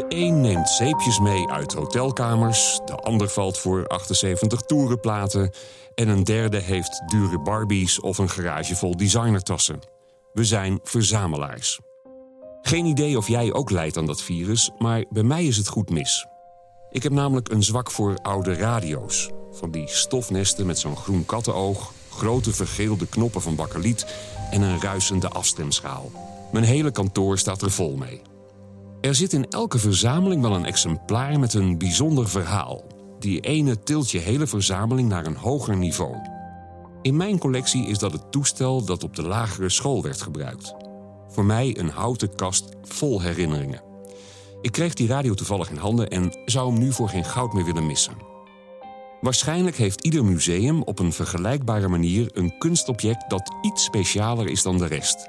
De een neemt zeepjes mee uit hotelkamers, de ander valt voor 78 toerenplaten en een derde heeft dure Barbies of een garage vol designertassen. We zijn verzamelaars. Geen idee of jij ook lijdt aan dat virus, maar bij mij is het goed mis. Ik heb namelijk een zwak voor oude radio's. Van die stofnesten met zo'n groen kattenoog, grote vergeelde knoppen van bakkeliet en een ruisende afstemschaal. Mijn hele kantoor staat er vol mee. Er zit in elke verzameling wel een exemplaar met een bijzonder verhaal. Die ene tilt je hele verzameling naar een hoger niveau. In mijn collectie is dat het toestel dat op de lagere school werd gebruikt. Voor mij een houten kast vol herinneringen. Ik kreeg die radio toevallig in handen en zou hem nu voor geen goud meer willen missen. Waarschijnlijk heeft ieder museum op een vergelijkbare manier een kunstobject dat iets specialer is dan de rest.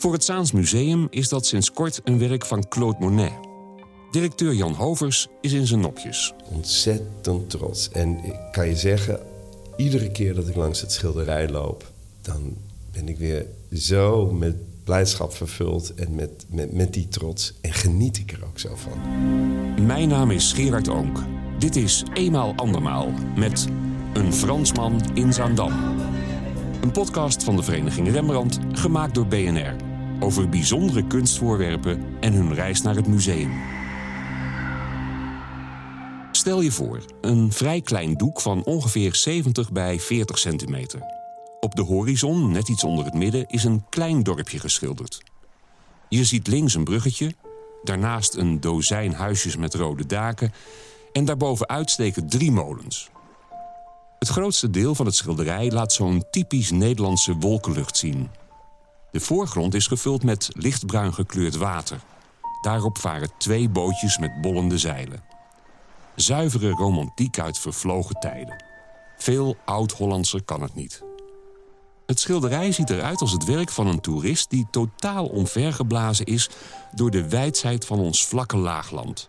Voor het Zaans Museum is dat sinds kort een werk van Claude Monet. Directeur Jan Hovers is in zijn nopjes. Ontzettend trots. En ik kan je zeggen, iedere keer dat ik langs het schilderij loop, dan ben ik weer zo met blijdschap vervuld en met, met, met die trots. En geniet ik er ook zo van. Mijn naam is Gerard Oonk. Dit is Eenmaal Andermaal met Een Fransman in Zaandam. Een podcast van de Vereniging Rembrandt, gemaakt door BNR. Over bijzondere kunstvoorwerpen en hun reis naar het museum. Stel je voor, een vrij klein doek van ongeveer 70 bij 40 centimeter. Op de horizon, net iets onder het midden, is een klein dorpje geschilderd. Je ziet links een bruggetje, daarnaast een dozijn huisjes met rode daken... en daarboven uitsteken drie molens. Het grootste deel van het schilderij laat zo'n typisch Nederlandse wolkenlucht zien. De voorgrond is gevuld met lichtbruin gekleurd water. Daarop varen twee bootjes met bollende zeilen. Zuivere romantiek uit vervlogen tijden. Veel oud-Hollandser kan het niet. Het schilderij ziet eruit als het werk van een toerist... die totaal omvergeblazen is door de wijdheid van ons vlakke laagland.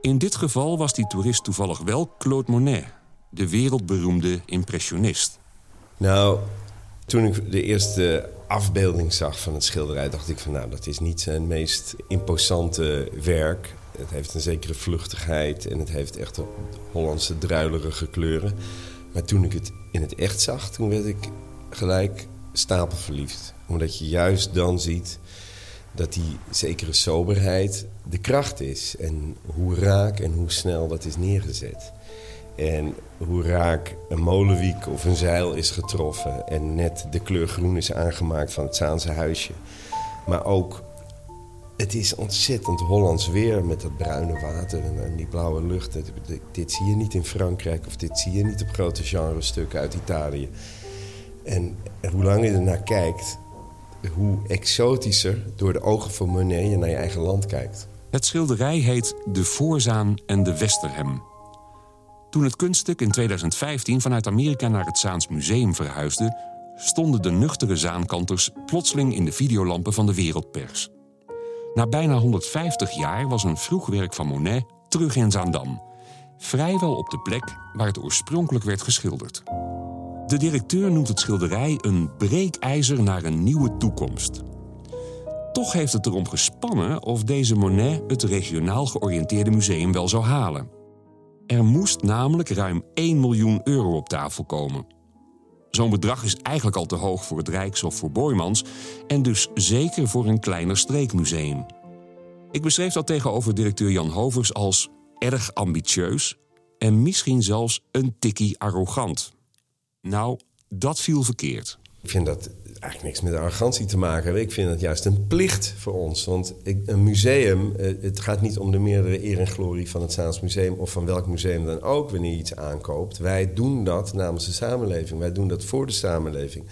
In dit geval was die toerist toevallig wel Claude Monet... de wereldberoemde impressionist. Nou, toen ik de eerste afbeelding zag van het schilderij... dacht ik van nou, dat is niet zijn meest imposante werk. Het heeft een zekere vluchtigheid en het heeft echt Hollandse druilerige kleuren. Maar toen ik het in het echt zag, toen werd ik gelijk stapelverliefd. Omdat je juist dan ziet dat die zekere soberheid de kracht is. En hoe raak en hoe snel dat is neergezet. En hoe raak een molenwiek of een zeil is getroffen... en net de kleur groen is aangemaakt van het Zaanse huisje. Maar ook, het is ontzettend Hollands weer met dat bruine water en, die blauwe lucht. Dit zie je niet in Frankrijk of dit zie je niet op grote genrestukken uit Italië. En, hoe langer je ernaar kijkt, hoe exotischer door de ogen van Monet je naar je eigen land kijkt. Het schilderij heet De Voorzaan en de Westerhem. Toen het kunststuk in 2015 vanuit Amerika naar het Zaans Museum verhuisde... stonden de nuchtere zaankanters plotseling in de videolampen van de wereldpers. Na bijna 150 jaar was een vroeg werk van Monet terug in Zaandam. Vrijwel op de plek waar het oorspronkelijk werd geschilderd. De directeur noemt het schilderij een breekijzer naar een nieuwe toekomst. Toch heeft het erom gespannen of deze Monet het regionaal georiënteerde museum wel zou halen. Er moest namelijk ruim 1 miljoen euro op tafel komen. Zo'n bedrag is eigenlijk al te hoog voor het Rijks of voor Boymans en dus zeker voor een kleiner streekmuseum. Ik beschreef dat tegenover directeur Jan Hovers als erg ambitieus en misschien zelfs een tikkie arrogant. Nou, dat viel verkeerd. Ik vind dat eigenlijk niks met arrogantie te maken hebben. Ik vind het juist een plicht voor ons. Want een museum, eh, het gaat niet om de meerdere eer en glorie van het Zaans Museum... of van welk museum dan ook wanneer je iets aankoopt. Wij doen dat namens de samenleving. Wij doen dat voor de samenleving.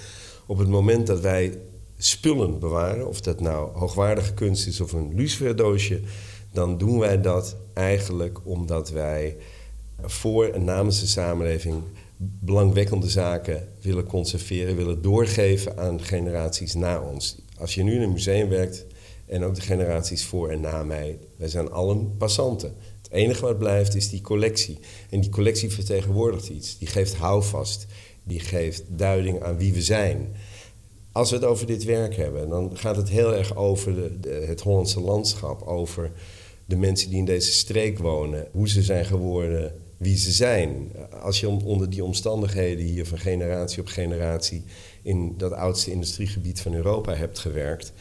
Op het moment dat wij spullen bewaren... of dat nou hoogwaardige kunst is of een luciferdoosje... dan doen wij dat eigenlijk omdat wij voor en namens de samenleving belangwekkende zaken willen conserveren, willen doorgeven aan generaties na ons. Als je nu in een museum werkt en ook de generaties voor en na mij, wij zijn allen passanten. Het enige wat blijft is die collectie. En die collectie vertegenwoordigt iets. Die geeft houvast. Die geeft duiding aan wie we zijn. Als we het over dit werk hebben, dan gaat het heel erg over de, het Hollandse landschap, over de mensen die in deze streek wonen, hoe ze zijn geworden, wie ze zijn. Als je onder die omstandigheden hier van generatie op generatie in dat oudste industriegebied van Europa hebt gewerkt,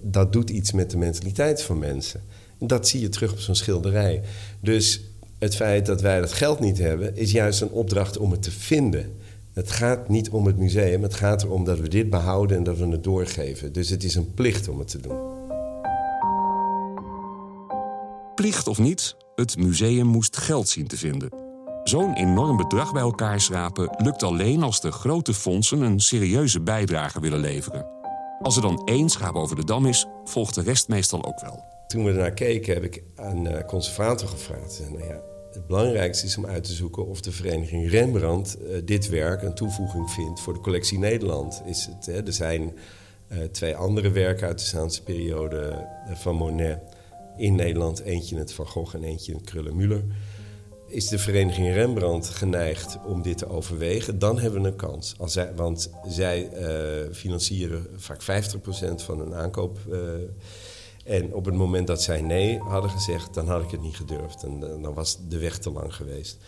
dat doet iets met de mentaliteit van mensen. Dat zie je terug op zo'n schilderij. Dus het feit dat wij dat geld niet hebben, is juist een opdracht om het te vinden. Het gaat niet om het museum, het gaat erom dat we dit behouden en dat we het doorgeven. Dus het is een plicht om het te doen. Plicht of niet, het museum moest geld zien te vinden. Zo'n enorm bedrag bij elkaar schrapen lukt alleen als de grote fondsen een serieuze bijdrage willen leveren. Als er dan één schaap over de dam is, volgt de rest meestal ook wel. Toen we ernaar keken, heb ik aan de conservator gevraagd. Nou ja, het belangrijkste is om uit te zoeken of de vereniging Rembrandt uh, dit werk een toevoeging vindt voor de collectie Nederland. Is het, hè, er zijn uh, twee andere werken uit de Zaanse periode van Monet in Nederland. Eentje het Van Gogh en eentje het Krullen-Müller. Is de vereniging Rembrandt geneigd om dit te overwegen, dan hebben we een kans. Want zij financieren vaak 50% van hun aankoop en op het moment dat zij nee hadden gezegd, dan had ik het niet gedurfd. En eh, dan was de weg te lang geweest.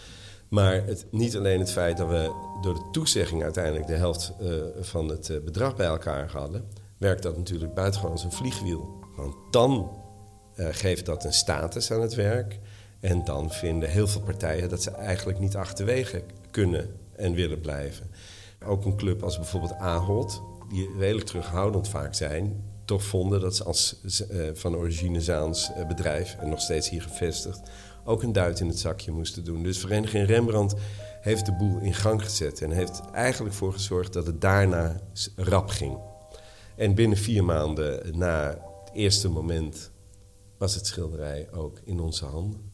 Maar het, niet alleen het feit dat we door de toezegging uiteindelijk de helft van het bedrag bij elkaar hadden, werkt dat natuurlijk buitengewoon als een vliegwiel. Want dan uh, geeft dat een status aan het werk. En dan vinden heel veel partijen dat ze eigenlijk niet achterwege kunnen en willen blijven. Ook een club als bijvoorbeeld Ahold, die redelijk terughoudend vaak zijn, toch vonden dat ze als uh, van origine Zaans uh, bedrijf, en nog steeds hier gevestigd, ook een duit in het zakje moesten doen. Dus Vereniging Rembrandt heeft de boel in gang gezet en heeft eigenlijk voor gezorgd dat het daarna rap ging. En binnen vier maanden na het eerste moment was het schilderij ook in onze handen.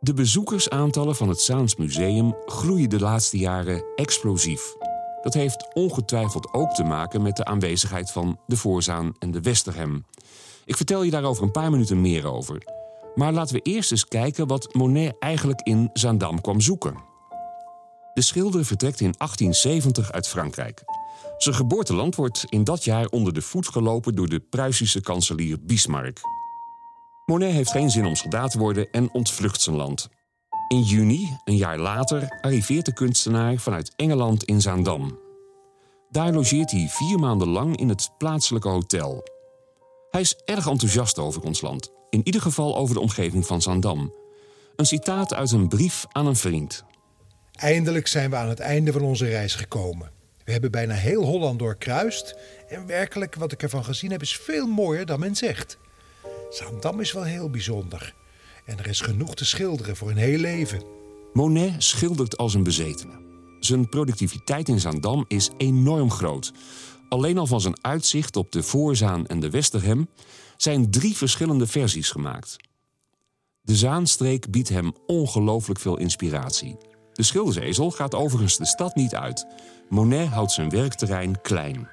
De bezoekersaantallen van het Zaans Museum groeien de laatste jaren explosief. Dat heeft ongetwijfeld ook te maken met de aanwezigheid van de Voorzaan en de Westerhem. Ik vertel je daarover een paar minuten meer over. Maar laten we eerst eens kijken wat Monet eigenlijk in Zaandam kwam zoeken. De schilder vertrekt in 1870 uit Frankrijk. Zijn geboorteland wordt in dat jaar onder de voet gelopen door de Pruisische kanselier Bismarck. Monet heeft geen zin om soldaat te worden en ontvlucht zijn land. In juni, een jaar later, arriveert de kunstenaar vanuit Engeland in Zaandam. Daar logeert hij vier maanden lang in het plaatselijke hotel. Hij is erg enthousiast over ons land, in ieder geval over de omgeving van Zaandam. Een citaat uit een brief aan een vriend. Eindelijk zijn we aan het einde van onze reis gekomen. We hebben bijna heel Holland doorkruist en werkelijk wat ik ervan gezien heb is veel mooier dan men zegt. Zaandam is wel heel bijzonder. En er is genoeg te schilderen voor een heel leven. Monet schildert als een bezetene. Zijn productiviteit in Zaandam is enorm groot. Alleen al van zijn uitzicht op de Voorzaan en de Westerhem zijn drie verschillende versies gemaakt. De Zaanstreek biedt hem ongelooflijk veel inspiratie. De schildersezel gaat overigens de stad niet uit. Monet houdt zijn werkterrein klein.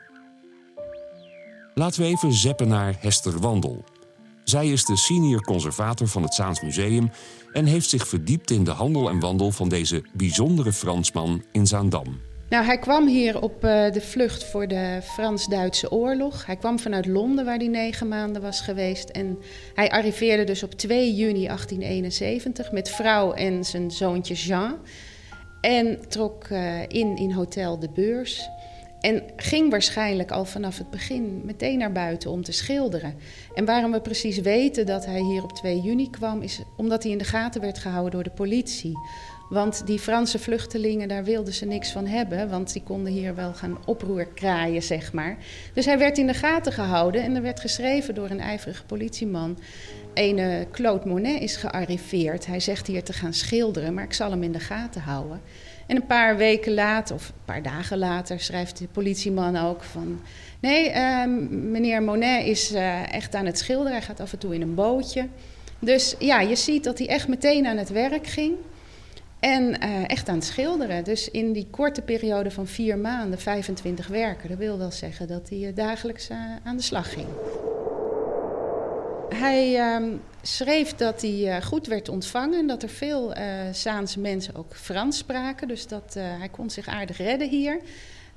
Laten we even zeppen naar Hester Wandel, zij is de senior conservator van het Zaans Museum en heeft zich verdiept in de handel en wandel van deze bijzondere Fransman in Zaandam. Nou, hij kwam hier op uh, de vlucht voor de Frans-Duitse oorlog. Hij kwam vanuit Londen, waar hij negen maanden was geweest. En hij arriveerde dus op 2 juni 1871 met vrouw en zijn zoontje Jean. En trok uh, in in Hotel de Beurs. En ging waarschijnlijk al vanaf het begin meteen naar buiten om te schilderen. En waarom we precies weten dat hij hier op 2 juni kwam, is omdat hij in de gaten werd gehouden door de politie. Want die Franse vluchtelingen, daar wilden ze niks van hebben, want die konden hier wel gaan oproer kraaien, zeg maar. Dus hij werd in de gaten gehouden en er werd geschreven door een ijverige politieman. Ene Claude Monet is gearriveerd. Hij zegt hier te gaan schilderen, maar ik zal hem in de gaten houden. En een paar weken later, of een paar dagen later, schrijft de politieman ook van... Nee, uh, meneer Monet is uh, echt aan het schilderen. Hij gaat af en toe in een bootje. Dus ja, je ziet dat hij echt meteen aan het werk ging. En uh, echt aan het schilderen. Dus in die korte periode van vier maanden, 25 werken. Dat wil wel zeggen dat hij dagelijks aan de slag ging. Hij uh, schreef dat hij goed werd ontvangen en dat er veel Zaanse mensen ook Frans spraken. Dus dat, hij kon zich aardig redden hier.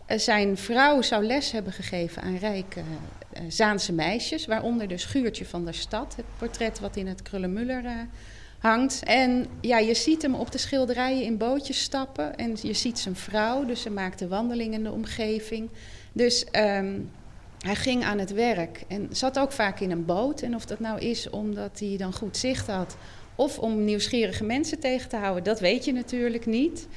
zijn vrouw zou les hebben gegeven aan rijke Zaanse meisjes, waaronder dus Guurtje van der Stad, het portret wat in het Krullenmuller hangt. En ja, je ziet hem op de schilderijen in bootjes stappen en je ziet zijn vrouw, dus ze maakte wandelingen in de omgeving. Dus um, hij ging aan het werk en zat ook vaak in een boot. En of dat nou is omdat hij dan goed zicht had of om nieuwsgierige mensen tegen te houden, dat weet je natuurlijk niet.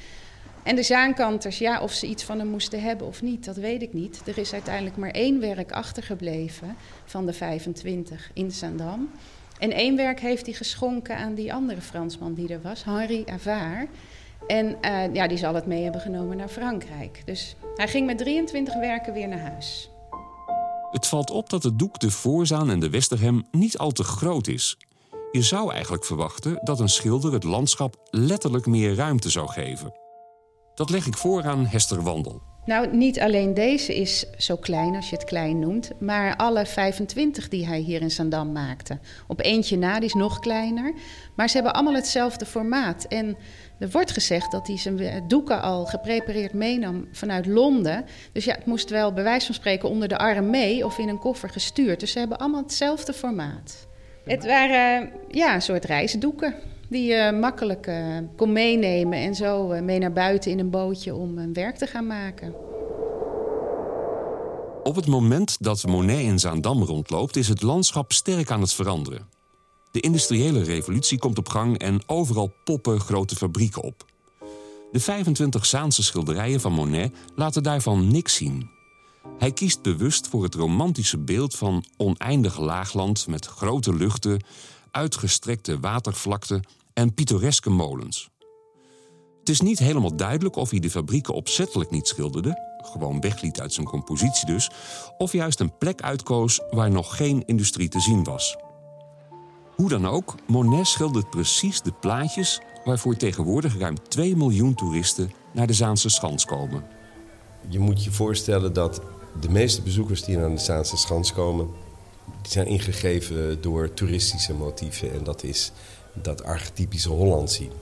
En de zaankanters, ja, of ze iets van hem moesten hebben of niet, dat weet ik niet. Er is uiteindelijk maar één werk achtergebleven van de 25 in Zaandam. En één werk heeft hij geschonken aan die andere Fransman die er was, Henri Avard. En uh, ja, die zal het mee hebben genomen naar Frankrijk. Dus hij ging met 23 werken weer naar huis. Het valt op dat het doek de Voorzaan en de Westerhem niet al te groot is. Je zou eigenlijk verwachten dat een schilder het landschap letterlijk meer ruimte zou geven. Dat leg ik voor aan Hester Wandel. Nou, niet alleen deze is zo klein als je het klein noemt, maar alle 25 die hij hier in Zandam maakte. Op eentje na, die is nog kleiner. Maar ze hebben allemaal hetzelfde formaat. En er wordt gezegd dat hij zijn doeken al geprepareerd meenam vanuit Londen. Dus ja, het moest wel bij wijze van spreken onder de arm mee of in een koffer gestuurd. Dus ze hebben allemaal hetzelfde formaat. Het waren ja, een soort reisdoeken die je makkelijk uh, kon meenemen en zo uh, mee naar buiten in een bootje om een werk te gaan maken. Op het moment dat Monet in Zaandam rondloopt, is het landschap sterk aan het veranderen. De industriële revolutie komt op gang en overal poppen grote fabrieken op. De 25 Zaanse schilderijen van Monet laten daarvan niks zien. Hij kiest bewust voor het romantische beeld van oneindig laagland met grote luchten, uitgestrekte watervlakten en pittoreske molens. Het is niet helemaal duidelijk of hij de fabrieken opzettelijk niet schilderde, gewoon wegliet uit zijn compositie dus, of juist een plek uitkoos waar nog geen industrie te zien was. Hoe dan ook, Monet schildert precies de plaatjes waarvoor tegenwoordig ruim 2 miljoen toeristen naar de Zaanse Schans komen. Je moet je voorstellen dat de meeste bezoekers die naar de Zaanse Schans komen, die zijn ingegeven door toeristische motieven. En dat is dat archetypische Holland zien.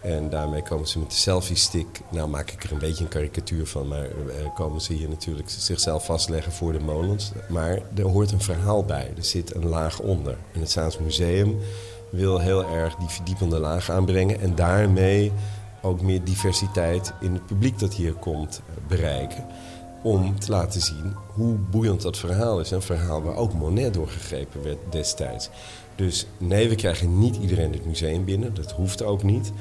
En daarmee komen ze met de selfie-stick. Nou maak ik er een beetje een karikatuur van, maar uh, komen ze hier natuurlijk zichzelf vastleggen voor de molens. Maar er hoort een verhaal bij. Er zit een laag onder. En het Zaans Museum wil heel erg die verdiepende laag aanbrengen en daarmee ook meer diversiteit in het publiek dat hier komt bereiken om te laten zien hoe boeiend dat verhaal is. Een verhaal waar ook Monet doorgegrepen werd destijds. Dus nee, we krijgen niet iedereen het museum binnen. Dat hoeft ook niet.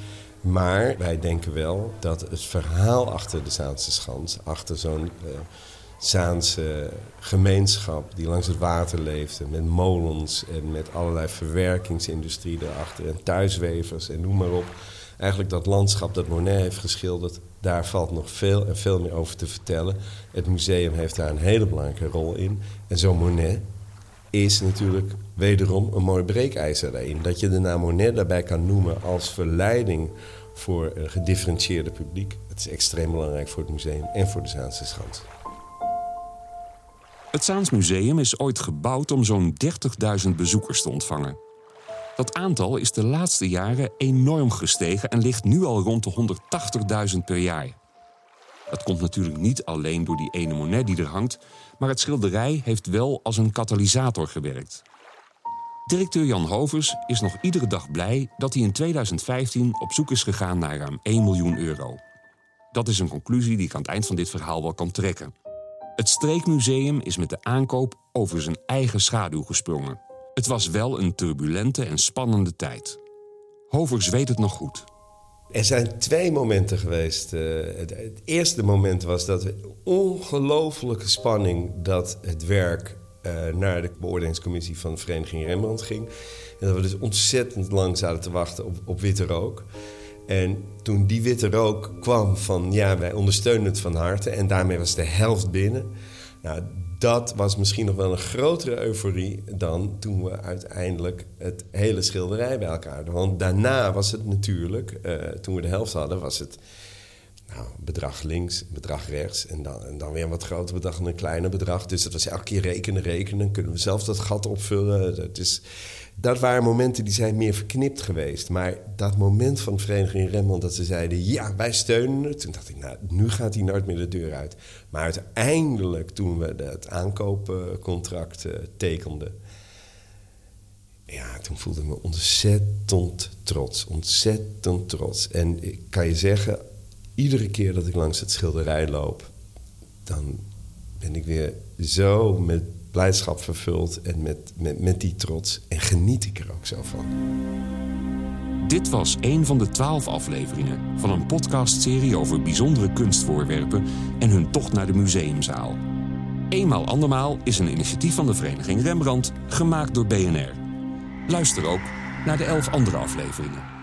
Maar wij denken wel dat het verhaal achter de Zaanse Schans, achter zo'n uh, Zaanse gemeenschap die langs het water leefde, met molens en met allerlei verwerkingsindustrie erachter en thuiswevers en noem maar op. Eigenlijk dat landschap dat Monet heeft geschilderd, daar valt nog veel en veel meer over te vertellen. Het museum heeft daar een hele belangrijke rol in. En zo'n Monet is natuurlijk wederom een mooi breekijzer daarin. Dat je de naam Monet daarbij kan noemen als verleiding voor een gedifferentieerde publiek. Het is extreem belangrijk voor het museum en voor de Zaanse Schans. Het Zaans Museum is ooit gebouwd om zo'n 30.000 bezoekers te ontvangen. Dat aantal is de laatste jaren enorm gestegen en ligt nu al rond de 180.000 per jaar. Dat komt natuurlijk niet alleen door die ene Monet die er hangt, maar het schilderij heeft wel als een katalysator gewerkt. Directeur Jan Hovers is nog iedere dag blij dat hij in 2015 op zoek is gegaan naar ruim 1 miljoen euro. Dat is een conclusie die ik aan het eind van dit verhaal wel kan trekken. Het Streekmuseum is met de aankoop over zijn eigen schaduw gesprongen. Het was wel een turbulente en spannende tijd. Hovers weet het nog goed. Er zijn twee momenten geweest. Uh, het, eerste moment was dat we ongelofelijke spanning dat het werk uh, naar de beoordelingscommissie van de Vereniging Rembrandt ging. En dat we dus ontzettend lang zaten te wachten op, op witte rook. En toen die witte rook kwam van ja, wij ondersteunen het van harte. En daarmee was de helft binnen. Nou, dat was misschien nog wel een grotere euforie dan toen we uiteindelijk het hele schilderij bij elkaar hadden. Want daarna was het natuurlijk, uh, toen we de helft hadden, was het nou, bedrag links, bedrag rechts. En dan, en dan weer een wat groter bedrag en een kleiner bedrag. Dus dat was elke keer rekenen, rekenen. Kunnen we zelf dat gat opvullen? Dat, is, dat waren momenten die zijn meer verknipt geweest. Maar dat moment van de Vereniging Remmel dat ze zeiden... ja, wij steunen het. Toen dacht ik, nou, nu gaat hij nooit meer de deur uit. Maar uiteindelijk, toen we het aankoopcontract uh, tekenden... Ja, toen voelde ik me ontzettend trots. Ontzettend trots. En ik kan je zeggen, iedere keer dat ik langs het schilderij loop, dan ben ik weer zo met blijdschap vervuld en met, met, met die trots. En geniet ik er ook zo van. Dit was een van de twaalf afleveringen van een podcastserie over bijzondere kunstvoorwerpen en hun tocht naar de museumzaal. Eenmaal andermaal is een initiatief van de Vereniging Rembrandt gemaakt door BNR. Luister ook naar de elf andere afleveringen.